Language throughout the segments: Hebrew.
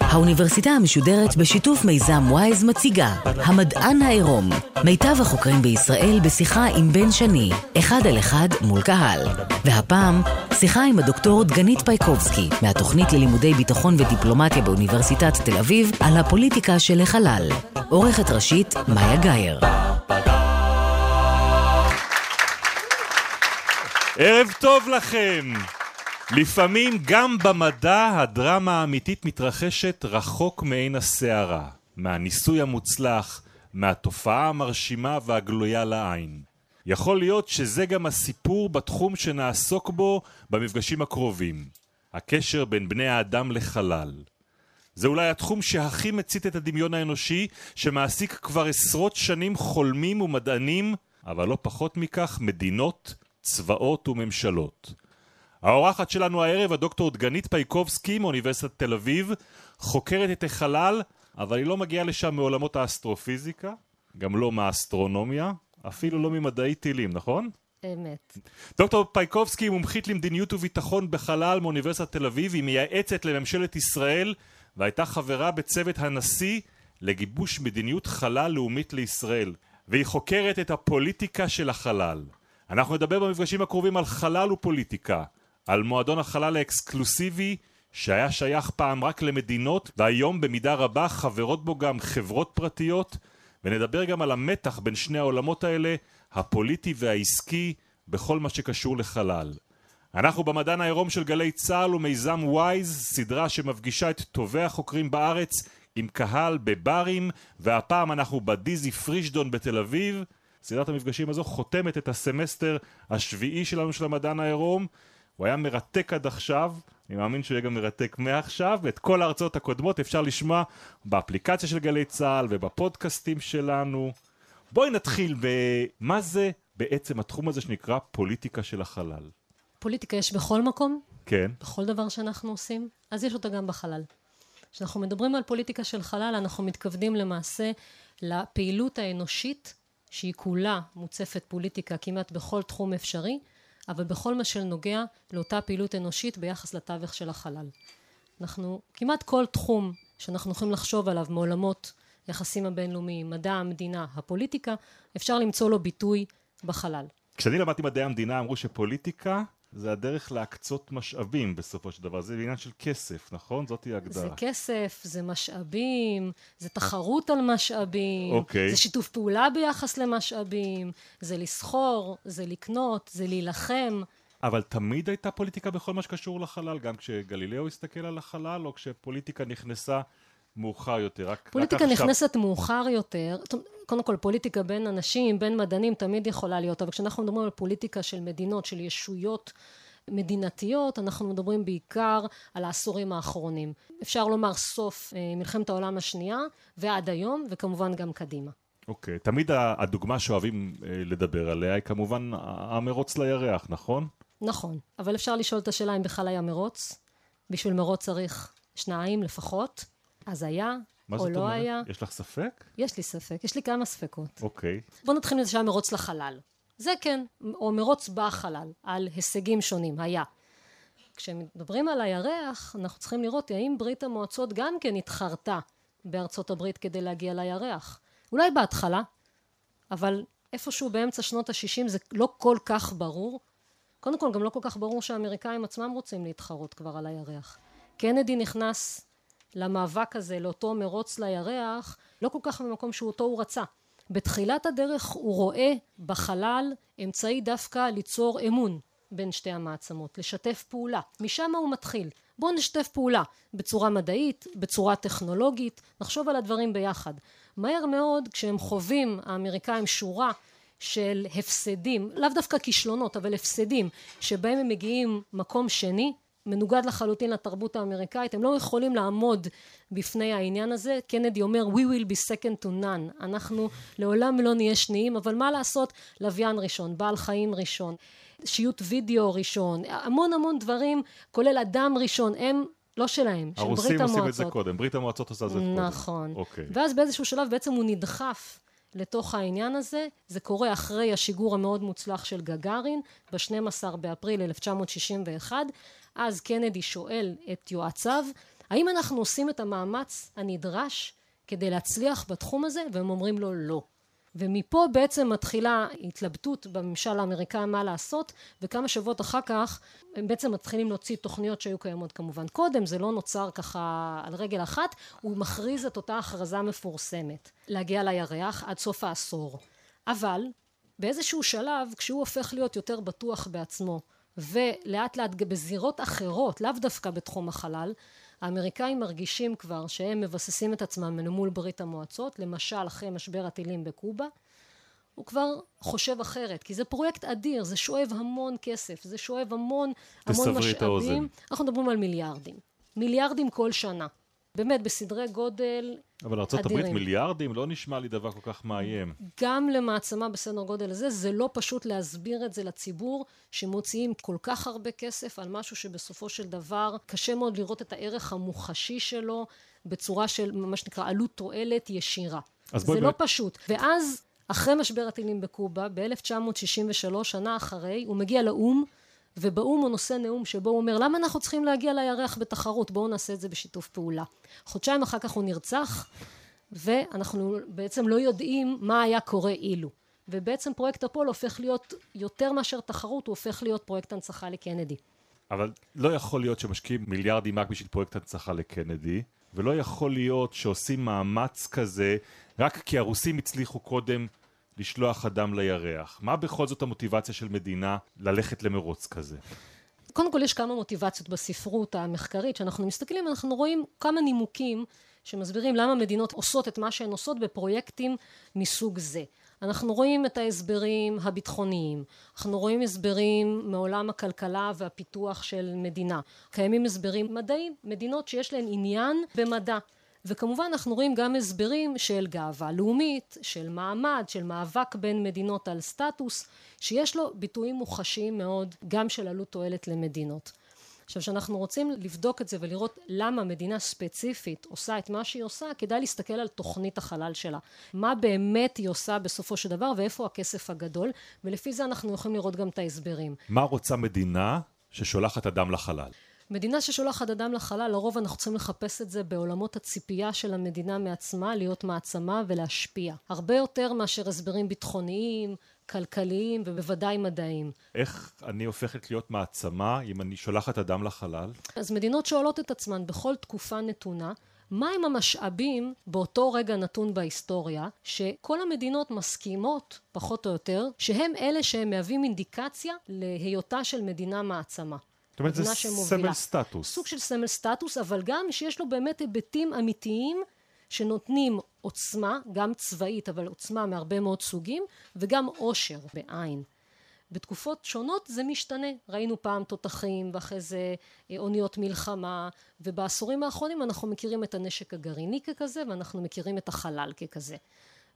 האוניברסיטה המשודרת בשיתוף מיזם וויז מציגה המדען העירום. מיטב החוקרים בישראל בשיחה עם בן שני אחד על אחד מול קהל. והפעם שיחה עם הדוקטור דגנית פייקובסקי מהתוכנית ללימודי ביטחון ודיפלומטיה באוניברסיטת תל אביב על הפוליטיקה של החלל. עורכת ראשית מאיה גאייר ערב טוב לכם! לפעמים גם במדע הדרמה האמיתית מתרחשת רחוק מעין הסערה, מהניסוי המוצלח, מהתופעה המרשימה והגלויה לעין. יכול להיות שזה גם הסיפור בתחום שנעסוק בו במפגשים הקרובים, הקשר בין בני האדם לחלל. זה אולי התחום שהכי מצית את הדמיון האנושי, שמעסיק כבר עשרות שנים חולמים ומדענים, אבל לא פחות מכך מדינות, צבאות וממשלות. האורחת שלנו הערב, הדוקטור דגנית פייקובסקי מאוניברסיטת תל אביב, חוקרת את החלל, אבל היא לא מגיעה לשם מעולמות האסטרופיזיקה, גם לא מהאסטרונומיה, אפילו לא ממדעי טילים, נכון? אמת. דוקטור פייקובסקי היא מומחית למדיניות וביטחון בחלל מאוניברסיטת תל אביב, היא מייעצת לממשלת ישראל והייתה חברה בצוות הנשיא לגיבוש מדיניות חלל לאומית לישראל, והיא חוקרת את הפוליטיקה של החלל. אנחנו נדבר במפגשים הקרובים על חלל ופוליטיקה, על מועדון החלל האקסקלוסיבי שהיה שייך פעם רק למדינות והיום במידה רבה חברות בו גם חברות פרטיות ונדבר גם על המתח בין שני העולמות האלה, הפוליטי והעסקי, בכל מה שקשור לחלל. אנחנו במדען העירום של גלי צה"ל ומיזם וויז, סדרה שמפגישה את טובי החוקרים בארץ עם קהל בברים, והפעם אנחנו בדיזי פרישדון בתל אביב. סדרת המפגשים הזו חותמת את הסמסטר השביעי שלנו של המדען העירום. הוא היה מרתק עד עכשיו, אני מאמין שהוא יהיה גם מרתק מעכשיו, ואת כל ההרצאות הקודמות אפשר לשמוע באפליקציה של גלי צה"ל ובפודקאסטים שלנו. בואי נתחיל במה זה בעצם התחום הזה שנקרא פוליטיקה של החלל. פוליטיקה יש בכל מקום, כן. בכל דבר שאנחנו עושים, אז יש אותה גם בחלל. כשאנחנו מדברים על פוליטיקה של חלל, אנחנו מתכוונים למעשה לפעילות האנושית, שהיא כולה מוצפת פוליטיקה כמעט בכל תחום אפשרי, אבל בכל מה שנוגע לאותה פעילות אנושית ביחס לתווך של החלל. אנחנו, כמעט כל תחום שאנחנו יכולים לחשוב עליו מעולמות היחסים הבינלאומיים, מדע המדינה, הפוליטיקה, אפשר למצוא לו ביטוי בחלל. כשאני למדתי מדעי המדינה אמרו שפוליטיקה זה הדרך להקצות משאבים בסופו של דבר, זה עניין של כסף, נכון? זאתי ההגדרה. זה כסף, זה משאבים, זה תחרות על משאבים, אוקיי. זה שיתוף פעולה ביחס למשאבים, זה לסחור, זה לקנות, זה להילחם. אבל תמיד הייתה פוליטיקה בכל מה שקשור לחלל, גם כשגלילאו הסתכל על החלל, או כשפוליטיקה נכנסה מאוחר יותר, רק, פוליטיקה רק עכשיו. נכנסת מאוחר יותר, קודם כל פוליטיקה בין אנשים, בין מדענים תמיד יכולה להיות, אבל כשאנחנו מדברים על פוליטיקה של מדינות, של ישויות מדינתיות, אנחנו מדברים בעיקר על העשורים האחרונים. אפשר לומר סוף אה, מלחמת העולם השנייה ועד היום, וכמובן גם קדימה. אוקיי, תמיד ה- הדוגמה שאוהבים אה, לדבר עליה היא כמובן המרוץ לירח, נכון? נכון, אבל אפשר לשאול את השאלה אם בכלל היה מרוץ. בשביל מרוץ צריך שניים לפחות, אז היה מה זאת לא אומרת? היה. יש לך ספק? יש לי ספק, יש לי כמה ספקות. אוקיי. בוא נתחיל מזה שהיה מרוץ לחלל. זה כן, או מרוץ בחלל, על הישגים שונים, היה. כשמדברים על הירח, אנחנו צריכים לראות האם ברית המועצות גם כן התחרתה בארצות הברית כדי להגיע לירח. אולי בהתחלה, אבל איפשהו באמצע שנות ה-60 זה לא כל כך ברור. קודם כל, גם לא כל כך ברור שהאמריקאים עצמם רוצים להתחרות כבר על הירח. קנדי נכנס למאבק הזה, לאותו מרוץ לירח, לא כל כך במקום שאותו הוא רצה. בתחילת הדרך הוא רואה בחלל אמצעי דווקא ליצור אמון בין שתי המעצמות, לשתף פעולה. משם הוא מתחיל. בואו נשתף פעולה בצורה מדעית, בצורה טכנולוגית, נחשוב על הדברים ביחד. מהר מאוד כשהם חווים האמריקאים שורה של הפסדים, לאו דווקא כישלונות, אבל הפסדים, שבהם הם מגיעים מקום שני, מנוגד לחלוטין לתרבות האמריקאית, הם לא יכולים לעמוד בפני העניין הזה. קנדי אומר we will be second to none, אנחנו לעולם לא נהיה שניים, אבל מה לעשות, לוויין ראשון, בעל חיים ראשון, שיוט וידאו ראשון, המון המון דברים, כולל אדם ראשון, הם לא שלהם, של ברית המועצות. הרוסים עושים את זה קודם, ברית המועצות עושה את זה קודם. נכון. אוקיי. ואז באיזשהו שלב בעצם הוא נדחף לתוך העניין הזה. זה קורה אחרי השיגור המאוד מוצלח של גגארין ב-12 באפריל 1961. אז קנדי שואל את יועציו, האם אנחנו עושים את המאמץ הנדרש כדי להצליח בתחום הזה? והם אומרים לו לא. ומפה בעצם מתחילה התלבטות בממשל האמריקאי מה לעשות וכמה שבועות אחר כך הם בעצם מתחילים להוציא תוכניות שהיו קיימות כמובן קודם זה לא נוצר ככה על רגל אחת הוא מכריז את אותה הכרזה מפורסמת להגיע לירח עד סוף העשור אבל באיזשהו שלב כשהוא הופך להיות יותר בטוח בעצמו ולאט לאט בזירות אחרות לאו דווקא בתחום החלל האמריקאים מרגישים כבר שהם מבססים את עצמם מול ברית המועצות, למשל אחרי משבר הטילים בקובה, הוא כבר חושב אחרת, כי זה פרויקט אדיר, זה שואב המון כסף, זה שואב המון, המון משאבים. אנחנו מדברים על מיליארדים. מיליארדים כל שנה. באמת בסדרי גודל אבל ארה"ב מיליארדים לא נשמע לי דבר כל כך מאיים. גם למעצמה בסדר גודל הזה זה לא פשוט להסביר את זה לציבור שמוציאים כל כך הרבה כסף על משהו שבסופו של דבר קשה מאוד לראות את הערך המוחשי שלו בצורה של מה שנקרא עלות תועלת ישירה. זה לא באמת... פשוט. ואז אחרי משבר הטילים בקובה ב-1963 שנה אחרי הוא מגיע לאו"ם ובאו"ם הוא נושא נאום שבו הוא אומר למה אנחנו צריכים להגיע לירח בתחרות? בואו נעשה את זה בשיתוף פעולה. חודשיים אחר כך הוא נרצח ואנחנו בעצם לא יודעים מה היה קורה אילו. ובעצם פרויקט אפול הופך להיות יותר מאשר תחרות הוא הופך להיות פרויקט הנצחה לקנדי. אבל לא יכול להיות שמשקיעים מיליארדים רק בשביל פרויקט הנצחה לקנדי ולא יכול להיות שעושים מאמץ כזה רק כי הרוסים הצליחו קודם לשלוח אדם לירח? מה בכל זאת המוטיבציה של מדינה ללכת למרוץ כזה? קודם כל יש כמה מוטיבציות בספרות המחקרית שאנחנו מסתכלים אנחנו רואים כמה נימוקים שמסבירים למה מדינות עושות את מה שהן עושות בפרויקטים מסוג זה. אנחנו רואים את ההסברים הביטחוניים, אנחנו רואים הסברים מעולם הכלכלה והפיתוח של מדינה, קיימים הסברים מדעיים, מדינות שיש להן עניין במדע וכמובן אנחנו רואים גם הסברים של גאווה לאומית, של מעמד, של מאבק בין מדינות על סטטוס, שיש לו ביטויים מוחשיים מאוד גם של עלות תועלת למדינות. עכשיו כשאנחנו רוצים לבדוק את זה ולראות למה מדינה ספציפית עושה את מה שהיא עושה כדאי להסתכל על תוכנית החלל שלה מה באמת היא עושה בסופו של דבר ואיפה הכסף הגדול ולפי זה אנחנו יכולים לראות גם את ההסברים. מה רוצה מדינה ששולחת אדם לחלל? מדינה ששולחת אדם לחלל לרוב אנחנו צריכים לחפש את זה בעולמות הציפייה של המדינה מעצמה להיות מעצמה ולהשפיע הרבה יותר מאשר הסברים ביטחוניים כלכליים ובוודאי מדעיים. איך אני הופכת להיות מעצמה אם אני שולחת אדם לחלל? אז מדינות שואלות את עצמן בכל תקופה נתונה מהם המשאבים באותו רגע נתון בהיסטוריה שכל המדינות מסכימות פחות או יותר שהם אלה שהם מהווים אינדיקציה להיותה של מדינה מעצמה. זאת אומרת זה סמל סטטוס. סוג של סמל סטטוס, אבל גם שיש לו באמת היבטים אמיתיים שנותנים עוצמה, גם צבאית, אבל עוצמה מהרבה מאוד סוגים, וגם עושר בעין. בתקופות שונות זה משתנה. ראינו פעם תותחים, ואחרי זה אה, אוניות מלחמה, ובעשורים האחרונים אנחנו מכירים את הנשק הגרעיני ככזה, ואנחנו מכירים את החלל ככזה.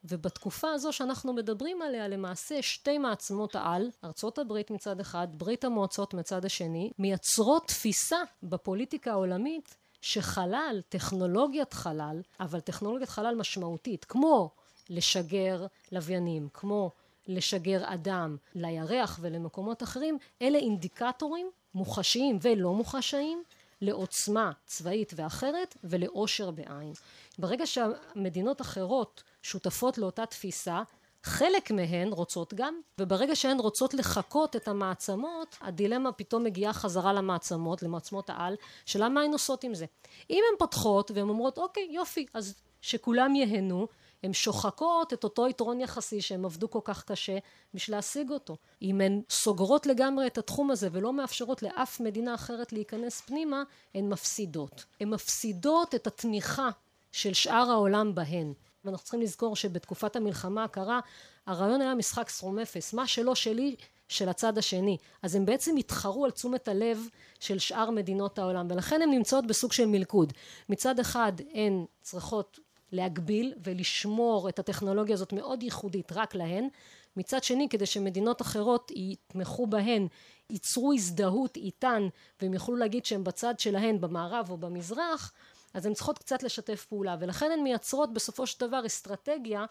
ובתקופה הזו שאנחנו מדברים עליה למעשה שתי מעצמות העל, ארצות הברית מצד אחד, ברית המועצות מצד השני, מייצרות תפיסה בפוליטיקה העולמית שחלל, טכנולוגיית חלל, אבל טכנולוגיית חלל משמעותית, כמו לשגר לוויינים, כמו לשגר אדם לירח ולמקומות אחרים, אלה אינדיקטורים מוחשיים ולא מוחשיים לעוצמה צבאית ואחרת ולעושר בעין. ברגע שהמדינות אחרות שותפות לאותה תפיסה חלק מהן רוצות גם וברגע שהן רוצות לחקות את המעצמות הדילמה פתאום מגיעה חזרה למעצמות למעצמות העל שאלה מה הן עושות עם זה אם הן פותחות והן אומרות אוקיי יופי אז שכולם ייהנו הן שוחקות את אותו יתרון יחסי שהם עבדו כל כך קשה בשביל להשיג אותו. אם הן סוגרות לגמרי את התחום הזה ולא מאפשרות לאף מדינה אחרת להיכנס פנימה, הן מפסידות. הן מפסידות את התמיכה של שאר העולם בהן. ואנחנו צריכים לזכור שבתקופת המלחמה הקרה הרעיון היה משחק סכום אפס מה שלא שלי של הצד השני אז הם בעצם התחרו על תשומת הלב של שאר מדינות העולם ולכן הן נמצאות בסוג של מלכוד מצד אחד הן צריכות להגביל ולשמור את הטכנולוגיה הזאת מאוד ייחודית רק להן מצד שני כדי שמדינות אחרות יתמכו בהן ייצרו הזדהות איתן והם יוכלו להגיד שהם בצד שלהן במערב או במזרח אז הן צריכות קצת לשתף פעולה ולכן הן מייצרות בסופו של דבר אסטרטגיה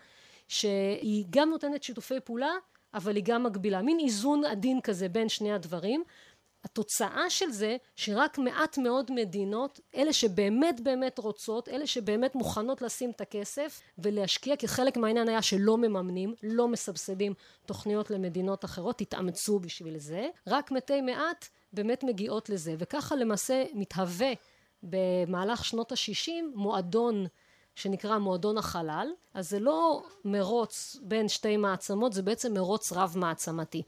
שהיא גם נותנת שיתופי פעולה, אבל היא גם מגבילה. מין איזון עדין כזה בין שני הדברים. התוצאה של זה שרק מעט מאוד מדינות, אלה שבאמת באמת רוצות, אלה שבאמת מוכנות לשים את הכסף ולהשקיע, כי חלק מהעניין היה שלא מממנים, לא מסבסדים תוכניות למדינות אחרות, התאמצו בשביל זה, רק מתי מעט באמת מגיעות לזה, וככה למעשה מתהווה במהלך שנות השישים מועדון שנקרא מועדון החלל, אז זה לא מרוץ בין שתי מעצמות, זה בעצם מרוץ רב מעצמתי.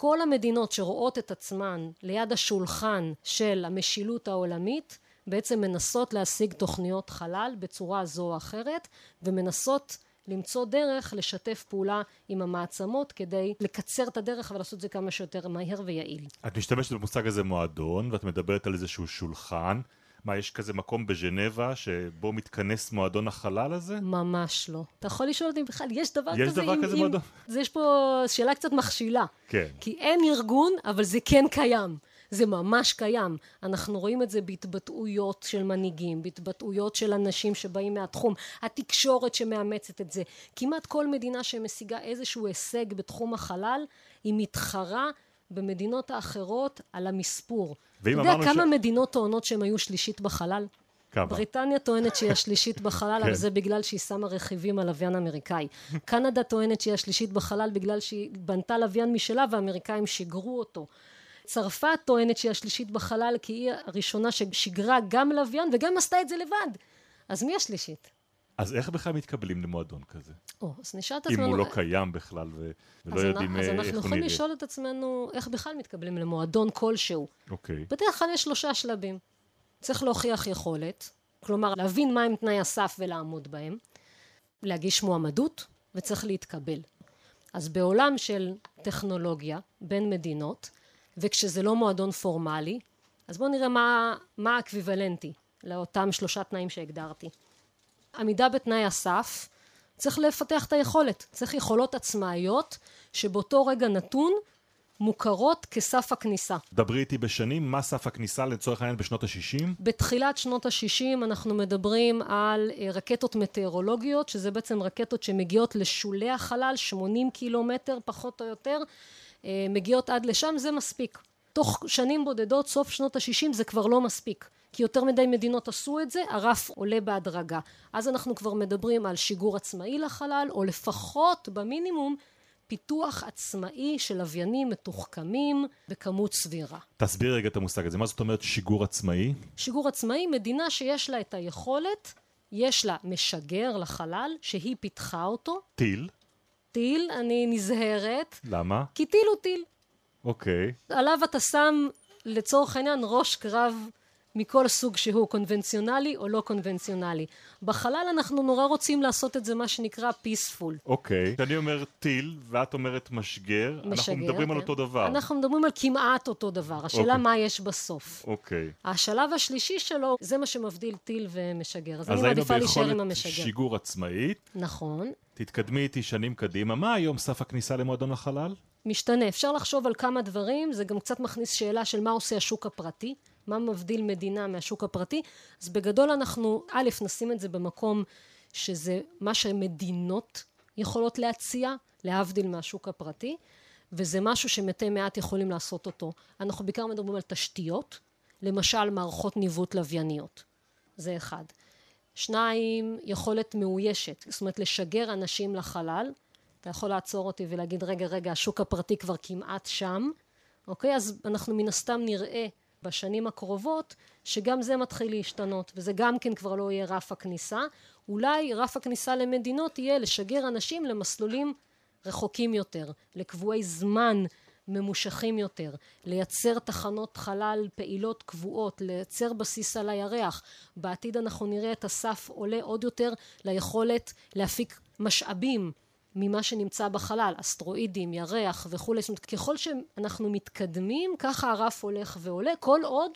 כל המדינות שרואות את עצמן ליד השולחן של המשילות העולמית בעצם מנסות להשיג תוכניות חלל בצורה זו או אחרת ומנסות למצוא דרך לשתף פעולה עם המעצמות כדי לקצר את הדרך ולעשות את זה כמה שיותר מהר ויעיל. את משתמשת במושג הזה מועדון ואת מדברת על איזשהו שולחן מה, יש כזה מקום בז'נבה שבו מתכנס מועדון החלל הזה? ממש לא. אתה יכול לשאול אותי בכלל, יש דבר יש כזה? יש דבר עם, כזה עם... מועדון? יש פה שאלה קצת מכשילה. כן. כי אין ארגון, אבל זה כן קיים. זה ממש קיים. אנחנו רואים את זה בהתבטאויות של מנהיגים, בהתבטאויות של אנשים שבאים מהתחום, התקשורת שמאמצת את זה. כמעט כל מדינה שמשיגה איזשהו הישג בתחום החלל, היא מתחרה במדינות האחרות על המספור. אתה יודע כמה ש... מדינות טוענות שהן היו שלישית בחלל? כמה? בריטניה טוענת שהיא השלישית בחלל, אבל כן. זה בגלל שהיא שמה רכיבים על לוויין אמריקאי. קנדה טוענת שהיא השלישית בחלל בגלל שהיא בנתה לוויין משלה והאמריקאים שיגרו אותו. צרפת טוענת שהיא השלישית בחלל כי היא הראשונה ששיגרה גם לוויין וגם עשתה את זה לבד. אז מי השלישית? אז איך בכלל מתקבלים למועדון כזה? או, אז נשאל את עצמנו... אם הוא לא קיים בכלל ו... ולא יודעים איך הוא נראה. אז אנחנו יכולים לשאול את עצמנו איך בכלל מתקבלים למועדון כלשהו. אוקיי. בדרך כלל יש שלושה שלבים. צריך להוכיח יכולת, כלומר להבין מהם תנאי הסף ולעמוד בהם, להגיש מועמדות וצריך להתקבל. אז בעולם של טכנולוגיה בין מדינות, וכשזה לא מועדון פורמלי, אז בואו נראה מה, מה האקוויוולנטי לאותם שלושה תנאים שהגדרתי. עמידה בתנאי הסף, צריך לפתח את היכולת, צריך יכולות עצמאיות שבאותו רגע נתון מוכרות כסף הכניסה. דברי איתי בשנים, מה סף הכניסה לצורך העניין בשנות ה-60? בתחילת שנות ה-60 אנחנו מדברים על אה, רקטות מטאורולוגיות, שזה בעצם רקטות שמגיעות לשולי החלל, 80 קילומטר פחות או יותר, אה, מגיעות עד לשם, זה מספיק. תוך שנים בודדות, סוף שנות ה-60 זה כבר לא מספיק. כי יותר מדי מדינות עשו את זה, הרף עולה בהדרגה. אז אנחנו כבר מדברים על שיגור עצמאי לחלל, או לפחות במינימום פיתוח עצמאי של לוויינים מתוחכמים בכמות סבירה. תסביר רגע את המושג הזה, מה זאת אומרת שיגור עצמאי? שיגור עצמאי, מדינה שיש לה את היכולת, יש לה משגר לחלל, שהיא פיתחה אותו. טיל? טיל, אני נזהרת. למה? כי טיל הוא טיל. אוקיי. עליו אתה שם, לצורך העניין, ראש קרב מכל סוג שהוא, קונבנציונלי או לא קונבנציונלי. בחלל אנחנו נורא רוצים לעשות את זה מה שנקרא peaceful. אוקיי, okay. אני אומר טיל ואת אומרת משגר, משגר אנחנו מדברים כן. על אותו דבר. אנחנו מדברים על כמעט אותו דבר, השאלה okay. אוקיי. מה יש בסוף. אוקיי. Okay. השלב השלישי שלו, זה מה שמבדיל טיל ומשגר. אז, אז אני מעדיפה להישאר עם המשגר. אז היינו ביכולת שיגור עצמאית. נכון. תתקדמי איתי שנים קדימה, מה היום סף הכניסה למועדון החלל? משתנה. אפשר לחשוב על כמה דברים, זה גם קצת מכניס שאלה של מה עושה השוק הפרטי. מה מבדיל מדינה מהשוק הפרטי? אז בגדול אנחנו, א', נשים את זה במקום שזה מה שמדינות יכולות להציע, להבדיל מהשוק הפרטי, וזה משהו שמתי מעט יכולים לעשות אותו. אנחנו בעיקר מדברים על תשתיות, למשל מערכות ניווט לווייניות. זה אחד. שניים, יכולת מאוישת, זאת אומרת לשגר אנשים לחלל. אתה יכול לעצור אותי ולהגיד רגע רגע השוק הפרטי כבר כמעט שם, אוקיי? אז אנחנו מן הסתם נראה בשנים הקרובות שגם זה מתחיל להשתנות וזה גם כן כבר לא יהיה רף הכניסה אולי רף הכניסה למדינות יהיה לשגר אנשים למסלולים רחוקים יותר לקבועי זמן ממושכים יותר, לייצר תחנות חלל פעילות קבועות, לייצר בסיס על הירח. בעתיד אנחנו נראה את הסף עולה עוד יותר ליכולת להפיק משאבים ממה שנמצא בחלל, אסטרואידים, ירח וכולי, זאת אומרת ככל שאנחנו מתקדמים ככה הרף הולך ועולה, כל עוד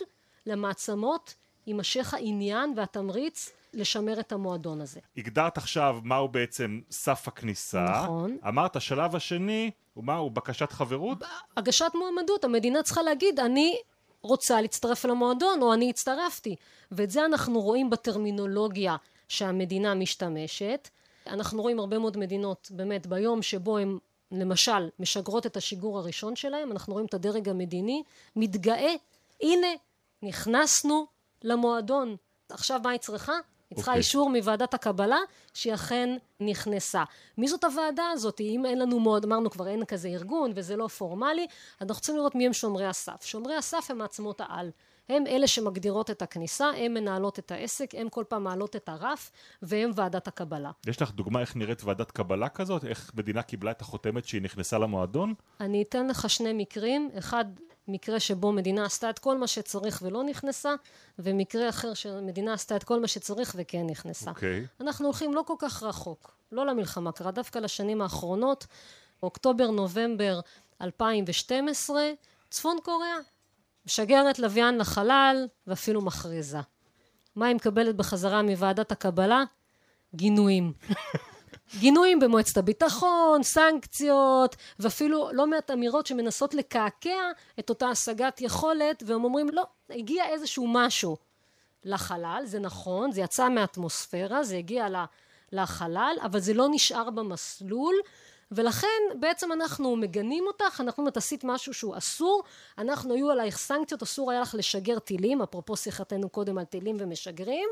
למעצמות יימשך העניין והתמריץ לשמר את המועדון הזה. הגדרת עכשיו מהו בעצם סף הכניסה. נכון. אמרת השלב השני הוא מהו בקשת חברות? הגשת מועמדות, המדינה צריכה להגיד אני רוצה להצטרף למועדון או אני הצטרפתי ואת זה אנחנו רואים בטרמינולוגיה שהמדינה משתמשת אנחנו רואים הרבה מאוד מדינות, באמת, ביום שבו הן למשל משגרות את השיגור הראשון שלהם, אנחנו רואים את הדרג המדיני מתגאה, הנה, נכנסנו למועדון. עכשיו מה היא צריכה? היא צריכה okay. אוקיי. אישור מוועדת הקבלה שהיא אכן נכנסה. מי זאת הוועדה הזאת? אם אין לנו מאוד, אמרנו כבר אין כזה ארגון וזה לא פורמלי, אנחנו צריכים לראות מי הם שומרי הסף. שומרי הסף הם מעצמות העל. הם אלה שמגדירות את הכניסה, הם מנהלות את העסק, הם כל פעם מעלות את הרף, והם ועדת הקבלה. יש לך דוגמה איך נראית ועדת קבלה כזאת? איך מדינה קיבלה את החותמת שהיא נכנסה למועדון? אני אתן לך שני מקרים. אחד, מקרה שבו מדינה עשתה את כל מה שצריך ולא נכנסה, ומקרה אחר שמדינה עשתה את כל מה שצריך וכן נכנסה. אוקיי. Okay. אנחנו הולכים לא כל כך רחוק, לא למלחמה קרה, דווקא לשנים האחרונות, אוקטובר-נובמבר 2012, צפון קוריאה משגרת לוויין לחלל ואפילו מכריזה. מה היא מקבלת בחזרה מוועדת הקבלה? גינויים. גינויים במועצת הביטחון, סנקציות, ואפילו לא מעט אמירות שמנסות לקעקע את אותה השגת יכולת, והם אומרים, לא, הגיע איזשהו משהו לחלל, זה נכון, זה יצא מהאטמוספירה, זה הגיע לחלל, אבל זה לא נשאר במסלול, ולכן בעצם אנחנו מגנים אותך, אנחנו אומרים את עשית משהו שהוא אסור, אנחנו היו עלייך סנקציות, אסור היה לך לשגר טילים, אפרופו שיחתנו קודם על טילים ומשגרים,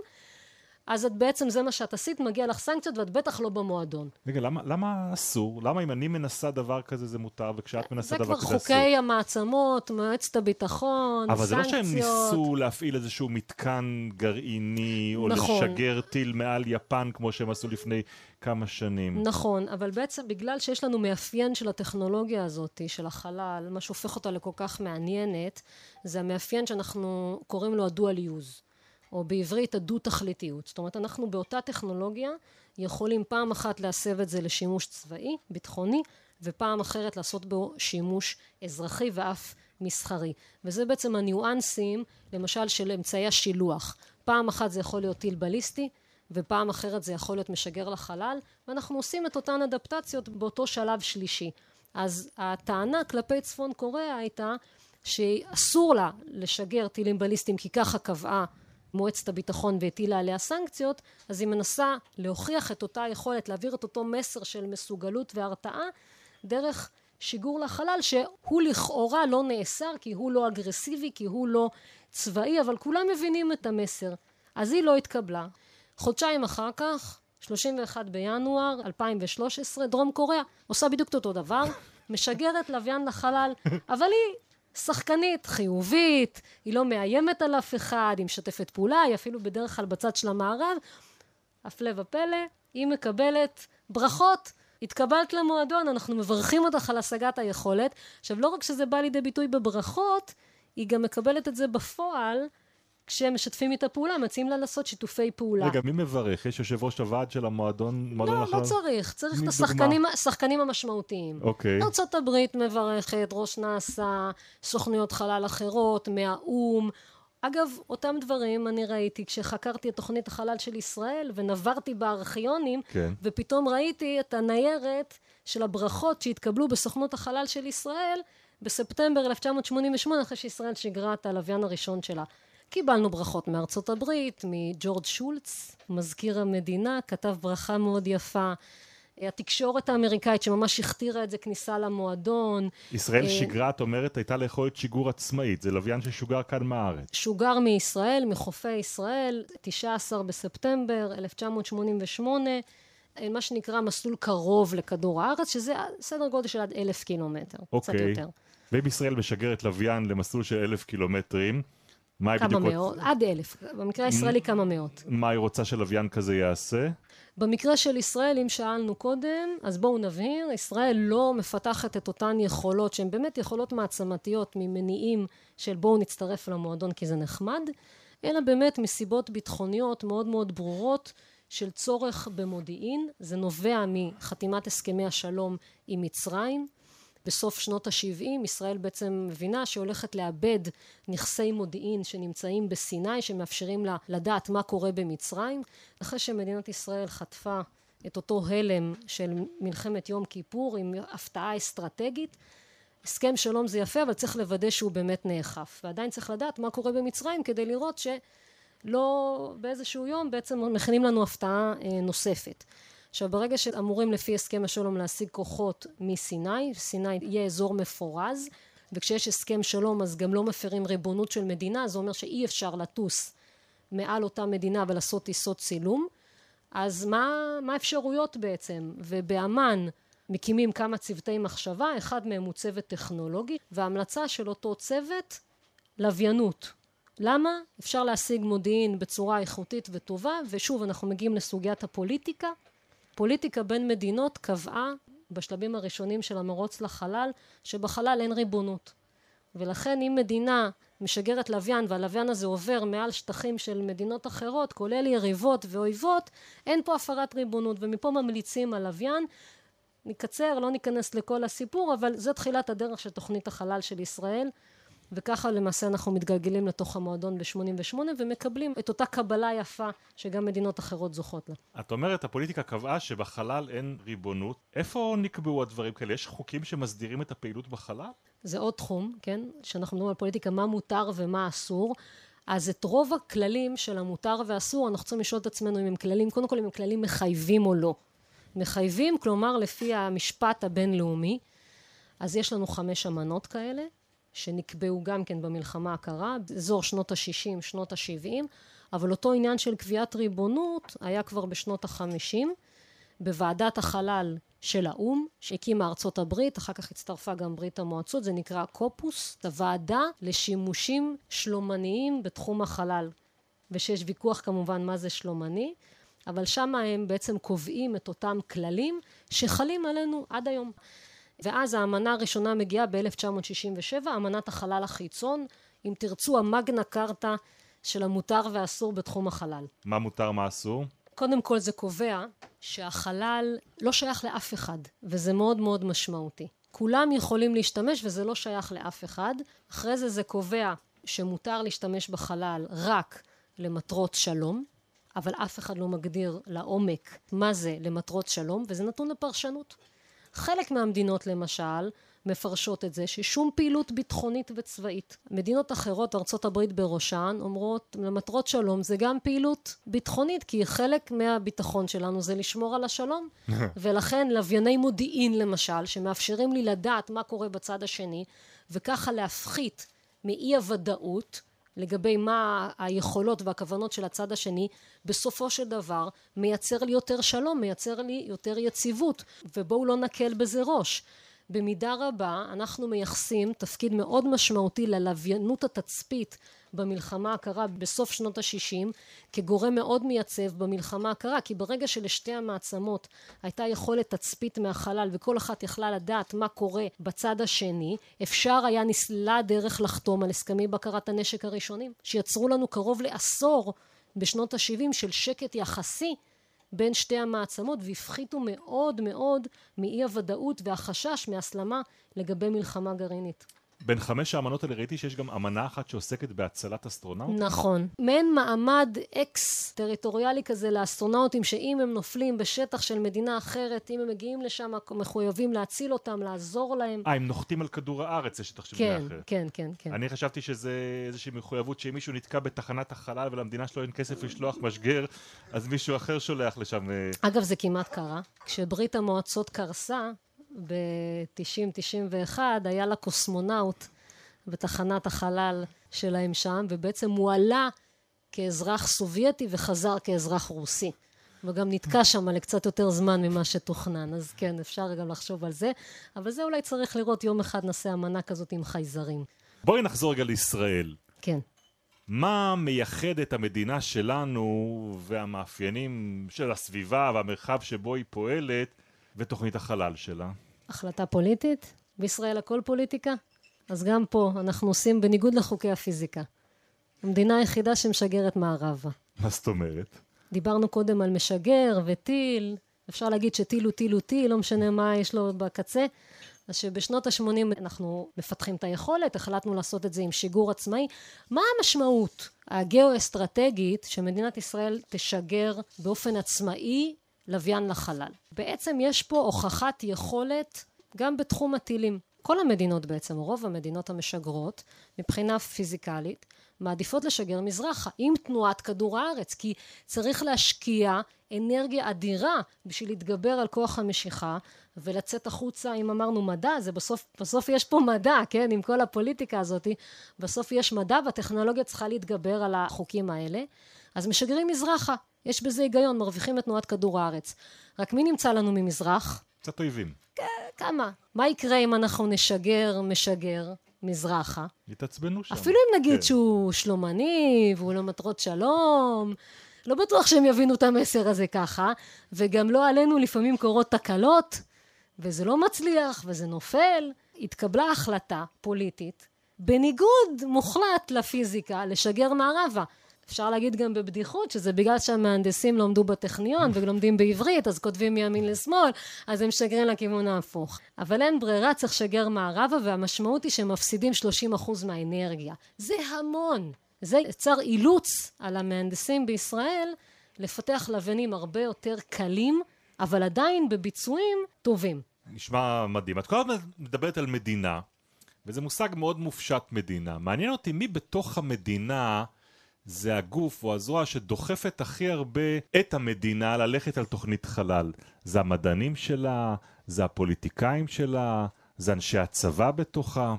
אז את בעצם זה מה שאת עשית, מגיע לך סנקציות ואת בטח לא במועדון. רגע, למה, למה אסור? למה אם אני מנסה דבר כזה זה מותר, וכשאת מנסה דבר כזה אסור? זה כבר חוקי המעצמות, מועצת הביטחון, אבל סנקציות. אבל זה לא שהם ניסו להפעיל איזשהו מתקן גרעיני, או נכון. לשגר טיל מעל יפן, כמו שהם עשו לפני כמה שנים. נכון, אבל בעצם בגלל שיש לנו מאפיין של הטכנולוגיה הזאת, של החלל, מה שהופך אותה לכל כך מעניינת, זה המאפיין שאנחנו קוראים לו ה-dual use. או בעברית הדו-תכליתיות. זאת אומרת, אנחנו באותה טכנולוגיה יכולים פעם אחת להסב את זה לשימוש צבאי, ביטחוני, ופעם אחרת לעשות בו שימוש אזרחי ואף מסחרי. וזה בעצם הניואנסים, למשל, של אמצעי השילוח. פעם אחת זה יכול להיות טיל בליסטי, ופעם אחרת זה יכול להיות משגר לחלל, ואנחנו עושים את אותן אדפטציות באותו שלב שלישי. אז הטענה כלפי צפון קוריאה הייתה שאסור לה לשגר טילים בליסטיים כי ככה קבעה מועצת הביטחון והטילה עליה סנקציות, אז היא מנסה להוכיח את אותה יכולת, להעביר את אותו מסר של מסוגלות והרתעה, דרך שיגור לחלל, שהוא לכאורה לא נאסר, כי הוא לא אגרסיבי, כי הוא לא צבאי, אבל כולם מבינים את המסר. אז היא לא התקבלה. חודשיים אחר כך, 31 בינואר 2013, דרום קוריאה עושה בדיוק את אותו דבר, משגרת לוויין לחלל, אבל היא שחקנית, חיובית, היא לא מאיימת על אף אחד, היא משתפת פעולה, היא אפילו בדרך כלל בצד של המערב. הפלא ופלא, היא מקבלת ברכות. התקבלת למועדון, אנחנו מברכים אותך על השגת היכולת. עכשיו, לא רק שזה בא לידי ביטוי בברכות, היא גם מקבלת את זה בפועל כשהם משתפים איתה פעולה, מציעים לה לעשות שיתופי פעולה. רגע, מי מברך? יש יושב ראש הוועד של המועדון? לא, לא? צריך. צריך את השחקנים השחקנים המשמעותיים. אוקיי. ארצות הברית מברכת, ראש נאס"א, סוכנויות חלל אחרות, מהאו"ם. אגב, אותם דברים אני ראיתי כשחקרתי את תוכנית החלל של ישראל ונברתי בארכיונים, כן. ופתאום ראיתי את הניירת של הברכות שהתקבלו בסוכנות החלל של ישראל בספטמבר 1988, אחרי שישראל שיגרה את הלוויין הראשון שלה. קיבלנו ברכות מארצות הברית, מג'ורג' שולץ, מזכיר המדינה, כתב ברכה מאוד יפה. התקשורת האמריקאית שממש הכתירה את זה כניסה למועדון. ישראל אה, שיגרה, את אומרת, הייתה לה יכולת שיגור עצמאית, זה לוויין ששוגר כאן מהארץ. שוגר מישראל, מחופי ישראל, 19 בספטמבר 1988, מה שנקרא מסלול קרוב לכדור הארץ, שזה סדר גודל של עד אלף קילומטר, אוקיי. קצת יותר. ואם ישראל משגרת לוויין למסלול של אלף קילומטרים, מה כמה בדיוק... מאות, עד אלף. במקרה הישראלי כמה מאות. מה היא רוצה שלוויין כזה יעשה? במקרה של ישראל, אם שאלנו קודם, אז בואו נבהיר, ישראל לא מפתחת את אותן יכולות שהן באמת יכולות מעצמתיות ממניעים של בואו נצטרף למועדון כי זה נחמד, אלא באמת מסיבות ביטחוניות מאוד מאוד ברורות של צורך במודיעין. זה נובע מחתימת הסכמי השלום עם מצרים. בסוף שנות ה-70 ישראל בעצם מבינה שהיא הולכת לאבד נכסי מודיעין שנמצאים בסיני שמאפשרים לה לדעת מה קורה במצרים. אחרי שמדינת ישראל חטפה את אותו הלם של מלחמת יום כיפור עם הפתעה אסטרטגית הסכם שלום זה יפה אבל צריך לוודא שהוא באמת נאכף. ועדיין צריך לדעת מה קורה במצרים כדי לראות שלא באיזשהו יום בעצם מכינים לנו הפתעה אה, נוספת עכשיו ברגע שאמורים לפי הסכם השלום להשיג כוחות מסיני, סיני יהיה אזור מפורז וכשיש הסכם שלום אז גם לא מפרים ריבונות של מדינה, זה אומר שאי אפשר לטוס מעל אותה מדינה ולעשות טיסות צילום, אז מה, מה האפשרויות בעצם? ובאמ"ן מקימים כמה צוותי מחשבה, אחד מהם הוא צוות טכנולוגי, וההמלצה של אותו צוות, לוויינות. למה? אפשר להשיג מודיעין בצורה איכותית וטובה, ושוב אנחנו מגיעים לסוגיית הפוליטיקה. פוליטיקה בין מדינות קבעה בשלבים הראשונים של המרוץ לחלל, שבחלל אין ריבונות. ולכן אם מדינה משגרת לוויין והלוויין הזה עובר מעל שטחים של מדינות אחרות, כולל יריבות ואויבות, אין פה הפרת ריבונות, ומפה ממליצים על לוויין. נקצר, לא ניכנס לכל הסיפור, אבל זו תחילת הדרך של תוכנית החלל של ישראל. וככה למעשה אנחנו מתגלגלים לתוך המועדון ב-88 ומקבלים את אותה קבלה יפה שגם מדינות אחרות זוכות לה. את אומרת הפוליטיקה קבעה שבחלל אין ריבונות. איפה נקבעו הדברים כאלה? יש חוקים שמסדירים את הפעילות בחלל? זה עוד תחום, כן? שאנחנו מדברים על פוליטיקה, מה מותר ומה אסור. אז את רוב הכללים של המותר והאסור אנחנו צריכים לשאול את עצמנו אם הם כללים, קודם כל אם הם כללים מחייבים או לא. מחייבים, כלומר לפי המשפט הבינלאומי, אז יש לנו חמש אמנות כאלה, שנקבעו גם כן במלחמה הקרה, אזור שנות ה-60, שנות ה-70, אבל אותו עניין של קביעת ריבונות היה כבר בשנות ה-50, בוועדת החלל של האו"ם, שהקימה ארצות הברית, אחר כך הצטרפה גם ברית המועצות, זה נקרא קופוס, הוועדה לשימושים שלומניים בתחום החלל, ושיש ויכוח כמובן מה זה שלומני, אבל שם הם בעצם קובעים את אותם כללים שחלים עלינו עד היום. ואז האמנה הראשונה מגיעה ב-1967, אמנת החלל החיצון, אם תרצו המגנה קרתא של המותר והאסור בתחום החלל. מה מותר, מה אסור? קודם כל זה קובע שהחלל לא שייך לאף אחד, וזה מאוד מאוד משמעותי. כולם יכולים להשתמש וזה לא שייך לאף אחד. אחרי זה זה קובע שמותר להשתמש בחלל רק למטרות שלום, אבל אף אחד לא מגדיר לעומק מה זה למטרות שלום, וזה נתון לפרשנות. חלק מהמדינות למשל מפרשות את זה ששום פעילות ביטחונית וצבאית. מדינות אחרות, ארה"ב בראשן, אומרות למטרות שלום זה גם פעילות ביטחונית כי חלק מהביטחון שלנו זה לשמור על השלום ולכן לווייני מודיעין למשל שמאפשרים לי לדעת מה קורה בצד השני וככה להפחית מאי הוודאות לגבי מה היכולות והכוונות של הצד השני, בסופו של דבר מייצר לי יותר שלום, מייצר לי יותר יציבות, ובואו לא נקל בזה ראש. במידה רבה אנחנו מייחסים תפקיד מאוד משמעותי ללוויינות התצפית במלחמה הקרה בסוף שנות ה-60 כגורם מאוד מייצב במלחמה הקרה כי ברגע שלשתי המעצמות הייתה יכולת תצפית מהחלל וכל אחת יכלה לדעת מה קורה בצד השני אפשר היה נסללה דרך לחתום על הסכמי בקרת הנשק הראשונים שיצרו לנו קרוב לעשור בשנות ה-70 של שקט יחסי בין שתי המעצמות והפחיתו מאוד מאוד מאי הוודאות והחשש מהסלמה לגבי מלחמה גרעינית. בין חמש האמנות האלה ראיתי שיש גם אמנה אחת שעוסקת בהצלת אסטרונאוט. נכון. מעין מעמד אקסטריטוריאלי כזה לאסטרונאוטים שאם הם נופלים בשטח של מדינה אחרת, אם הם מגיעים לשם מחויבים להציל אותם, לעזור להם. אה, הם נוחתים על כדור הארץ, זה שטח של מדינה כן, אחרת. כן, כן, כן. אני חשבתי שזה איזושהי מחויבות שאם מישהו נתקע בתחנת החלל ולמדינה שלו אין כסף לשלוח משגר, אז מישהו אחר שולח לשם... אה, אגב, זה כמעט קרה. כשברית המועצות קרסה, ב-90-91 היה לה קוסמונאוט בתחנת החלל שלהם שם, ובעצם הוא עלה כאזרח סובייטי וחזר כאזרח רוסי. וגם נתקע שם לקצת יותר זמן ממה שתוכנן, אז כן, אפשר גם לחשוב על זה, אבל זה אולי צריך לראות יום אחד נעשה אמנה כזאת עם חייזרים. בואי נחזור רגע לישראל. כן. מה מייחד את המדינה שלנו והמאפיינים של הסביבה והמרחב שבו היא פועלת ותוכנית החלל שלה? החלטה פוליטית? בישראל הכל פוליטיקה? אז גם פה אנחנו עושים בניגוד לחוקי הפיזיקה. המדינה היחידה שמשגרת מערבה. מה זאת אומרת? דיברנו קודם על משגר וטיל, אפשר להגיד שטיל הוא טיל הוא טיל, לא משנה מה יש לו בקצה. אז שבשנות ה-80 אנחנו מפתחים את היכולת, החלטנו לעשות את זה עם שיגור עצמאי. מה המשמעות הגיאו-אסטרטגית שמדינת ישראל תשגר באופן עצמאי לוויין לחלל? בעצם יש פה הוכחת יכולת גם בתחום הטילים. כל המדינות בעצם, רוב המדינות המשגרות, מבחינה פיזיקלית, מעדיפות לשגר מזרחה עם תנועת כדור הארץ, כי צריך להשקיע אנרגיה אדירה בשביל להתגבר על כוח המשיכה ולצאת החוצה, אם אמרנו מדע, זה בסוף, בסוף יש פה מדע, כן, עם כל הפוליטיקה הזאת, בסוף יש מדע והטכנולוגיה צריכה להתגבר על החוקים האלה, אז משגרים מזרחה, יש בזה היגיון, מרוויחים את תנועת כדור הארץ. רק מי נמצא לנו ממזרח? קצת אויבים. כמה? מה יקרה אם אנחנו נשגר, משגר, מזרחה? יתעצבנו שם. אפילו אם נגיד כן. שהוא שלומני, והוא למטרות שלום, לא בטוח שהם יבינו את המסר הזה ככה, וגם לא עלינו לפעמים קורות תקלות, וזה לא מצליח, וזה נופל. התקבלה החלטה פוליטית, בניגוד מוחלט לפיזיקה, לשגר מערבה. אפשר להגיד גם בבדיחות שזה בגלל שהמהנדסים עמדו בטכניון ולומדים בעברית אז כותבים מימין לשמאל אז הם משגרים לכיוון ההפוך. אבל אין ברירה צריך לשגר מערבה והמשמעות היא שהם מפסידים 30% מהאנרגיה. זה המון! זה יצר אילוץ על המהנדסים בישראל לפתח לוויינים הרבה יותר קלים אבל עדיין בביצועים טובים. נשמע מדהים. את כל הזמן מדברת על מדינה וזה מושג מאוד מופשט מדינה. מעניין אותי מי בתוך המדינה זה הגוף או הזרוע שדוחפת הכי הרבה את המדינה ללכת על תוכנית חלל. זה המדענים שלה, זה הפוליטיקאים שלה, זה אנשי הצבא בתוכה.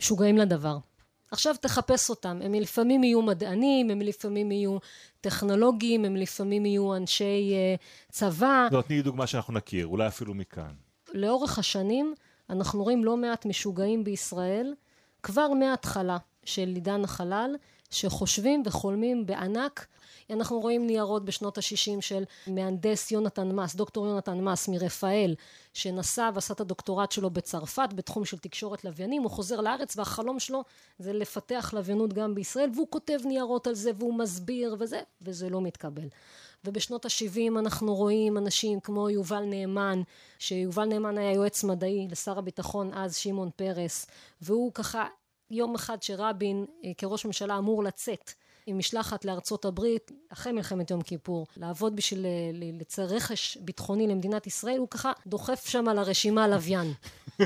משוגעים לדבר. עכשיו תחפש אותם, הם לפעמים יהיו מדענים, הם לפעמים יהיו טכנולוגיים, הם לפעמים יהיו אנשי uh, צבא. לא, תני לי דוגמה שאנחנו נכיר, אולי אפילו מכאן. לאורך השנים אנחנו רואים לא מעט משוגעים בישראל, כבר מההתחלה של עידן החלל, שחושבים וחולמים בענק. אנחנו רואים ניירות בשנות ה-60 של מהנדס יונתן מס, דוקטור יונתן מס מרפאל, שנסע ועשה את הדוקטורט שלו בצרפת בתחום של תקשורת לוויינים, הוא חוזר לארץ והחלום שלו זה לפתח לוויינות גם בישראל, והוא כותב ניירות על זה והוא מסביר וזה, וזה לא מתקבל. ובשנות ה-70 אנחנו רואים אנשים כמו יובל נאמן, שיובל נאמן היה יועץ מדעי לשר הביטחון אז שמעון פרס, והוא ככה יום אחד שרבין אה, כראש ממשלה אמור לצאת עם משלחת לארצות הברית אחרי מלחמת יום כיפור לעבוד בשביל אה, לייצר רכש ביטחוני למדינת ישראל הוא ככה דוחף שם על הרשימה לוויין.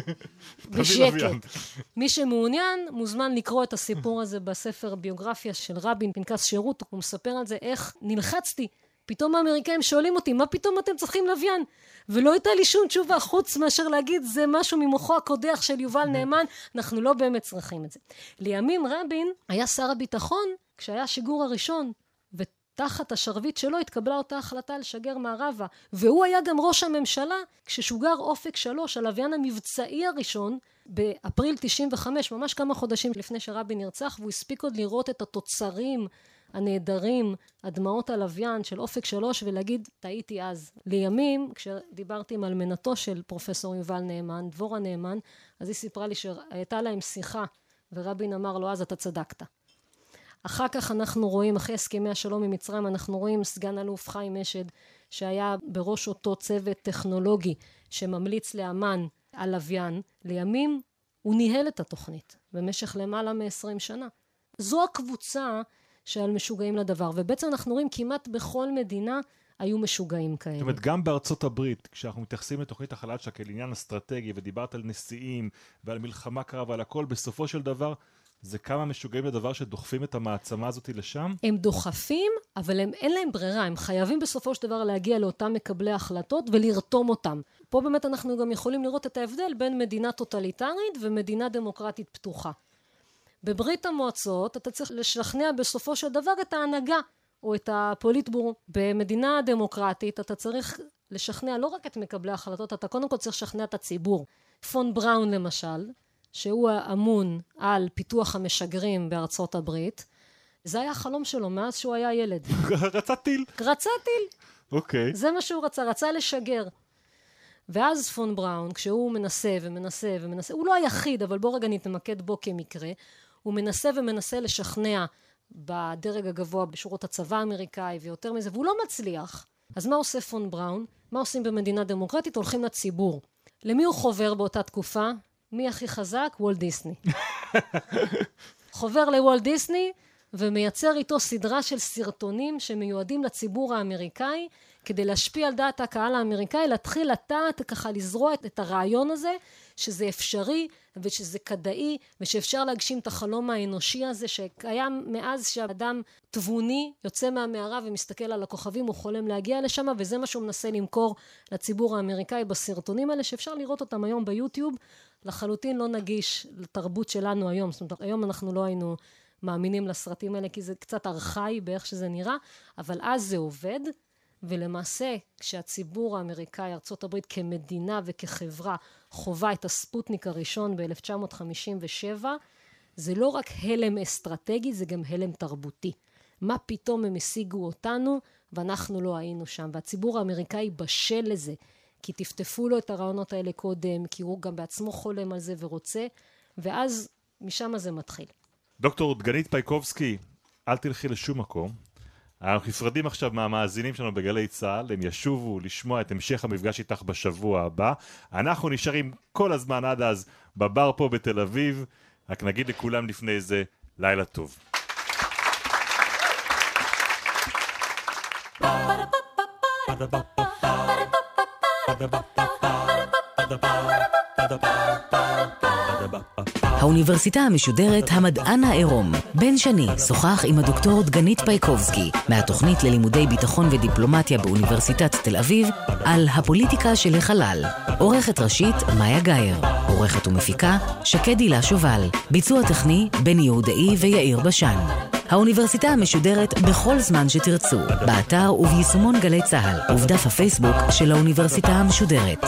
בשקט מי שמעוניין מוזמן לקרוא את הסיפור הזה בספר ביוגרפיה של רבין פנקס שירות הוא מספר על זה איך נלחצתי פתאום האמריקאים שואלים אותי, מה פתאום אתם צריכים לוויין? ולא הייתה לי שום תשובה חוץ מאשר להגיד, זה משהו ממוחו הקודח של יובל נאמן, אנחנו לא באמת צריכים את זה. לימים רבין היה שר הביטחון כשהיה השיגור הראשון, ותחת השרביט שלו התקבלה אותה החלטה לשגר מערבה, והוא היה גם ראש הממשלה כששוגר אופק שלוש, הלוויין המבצעי הראשון, באפריל 95, ממש כמה חודשים לפני שרבין נרצח, והוא הספיק עוד לראות את התוצרים הנהדרים, הדמעות הלוויין של אופק שלוש ולהגיד טעיתי אז. לימים כשדיברתי עם אלמנתו של פרופסור יובל נאמן, דבורה נאמן, אז היא סיפרה לי שהייתה להם שיחה ורבין אמר לו אז אתה צדקת. אחר כך אנחנו רואים, אחרי הסכמי השלום עם מצרים, אנחנו רואים סגן אלוף חיים אשד שהיה בראש אותו צוות טכנולוגי שממליץ לאמן על לוויין, לימים הוא ניהל את התוכנית במשך למעלה מ-20 שנה. זו הקבוצה שעל משוגעים לדבר, ובעצם אנחנו רואים כמעט בכל מדינה היו משוגעים כאלה. זאת אומרת, גם בארצות הברית, כשאנחנו מתייחסים לתוכנית החלל שלה כאל עניין אסטרטגי, ודיברת על נשיאים ועל מלחמה קרה ועל הכל, בסופו של דבר, זה כמה משוגעים לדבר שדוחפים את המעצמה הזאת לשם? הם דוחפים, אבל הם, אין להם ברירה, הם חייבים בסופו של דבר להגיע לאותם מקבלי החלטות ולרתום אותם. פה באמת אנחנו גם יכולים לראות את ההבדל בין מדינה טוטליטרית ומדינה דמוקרטית פתוחה. בברית המועצות אתה צריך לשכנע בסופו של דבר את ההנהגה או את הפוליטבורו. במדינה דמוקרטית אתה צריך לשכנע לא רק את מקבלי ההחלטות, אתה קודם כל צריך לשכנע את הציבור. פון בראון למשל, שהוא אמון על פיתוח המשגרים בארצות הברית, זה היה החלום שלו מאז שהוא היה ילד. רצה טיל. רצה טיל. אוקיי. זה מה שהוא רצה, רצה לשגר. ואז פון בראון, כשהוא מנסה ומנסה ומנסה, הוא לא היחיד, אבל בוא רגע נתמקד בו כמקרה, הוא מנסה ומנסה לשכנע בדרג הגבוה בשורות הצבא האמריקאי ויותר מזה, והוא לא מצליח. אז מה עושה פון בראון? מה עושים במדינה דמוקרטית? הולכים לציבור. למי הוא חובר באותה תקופה? מי הכי חזק? וולט דיסני. חובר לוולט דיסני ומייצר איתו סדרה של סרטונים שמיועדים לציבור האמריקאי כדי להשפיע על דעת הקהל האמריקאי, להתחיל לטעת, ככה לזרוע את, את הרעיון הזה, שזה אפשרי ושזה כדאי ושאפשר להגשים את החלום האנושי הזה שקיים מאז שאדם תבוני יוצא מהמערה ומסתכל על הכוכבים, הוא חולם להגיע לשם וזה מה שהוא מנסה למכור לציבור האמריקאי בסרטונים האלה שאפשר לראות אותם היום ביוטיוב, לחלוטין לא נגיש לתרבות שלנו היום, זאת אומרת היום אנחנו לא היינו מאמינים לסרטים האלה כי זה קצת ארכאי באיך שזה נראה, אבל אז זה עובד ולמעשה כשהציבור האמריקאי, הברית כמדינה וכחברה חווה את הספוטניק הראשון ב-1957, זה לא רק הלם אסטרטגי, זה גם הלם תרבותי. מה פתאום הם השיגו אותנו ואנחנו לא היינו שם, והציבור האמריקאי בשל לזה, כי טפטפו לו את הרעיונות האלה קודם, כי הוא גם בעצמו חולם על זה ורוצה, ואז משם זה מתחיל. דוקטור דגנית פייקובסקי, אל תלכי לשום מקום. אנחנו נפרדים עכשיו מהמאזינים שלנו בגלי צה"ל, הם ישובו לשמוע את המשך המפגש איתך בשבוע הבא. אנחנו נשארים כל הזמן עד אז בבר פה בתל אביב, רק נגיד לכולם לפני זה, לילה טוב. Ba-da-ba-ba-ba האוניברסיטה המשודרת המדען העירום. בן שני שוחח עם הדוקטור דגנית פייקובסקי מהתוכנית ללימודי ביטחון ודיפלומטיה באוניברסיטת תל אביב על הפוליטיקה של החלל. עורכת ראשית מאיה גאייר. עורכת ומפיקה שקד הילה שובל. ביצוע טכני בן יהודאי ויאיר בשן. האוניברסיטה המשודרת בכל זמן שתרצו, באתר וביישומון גלי צה"ל ובדף הפייסבוק של האוניברסיטה המשודרת.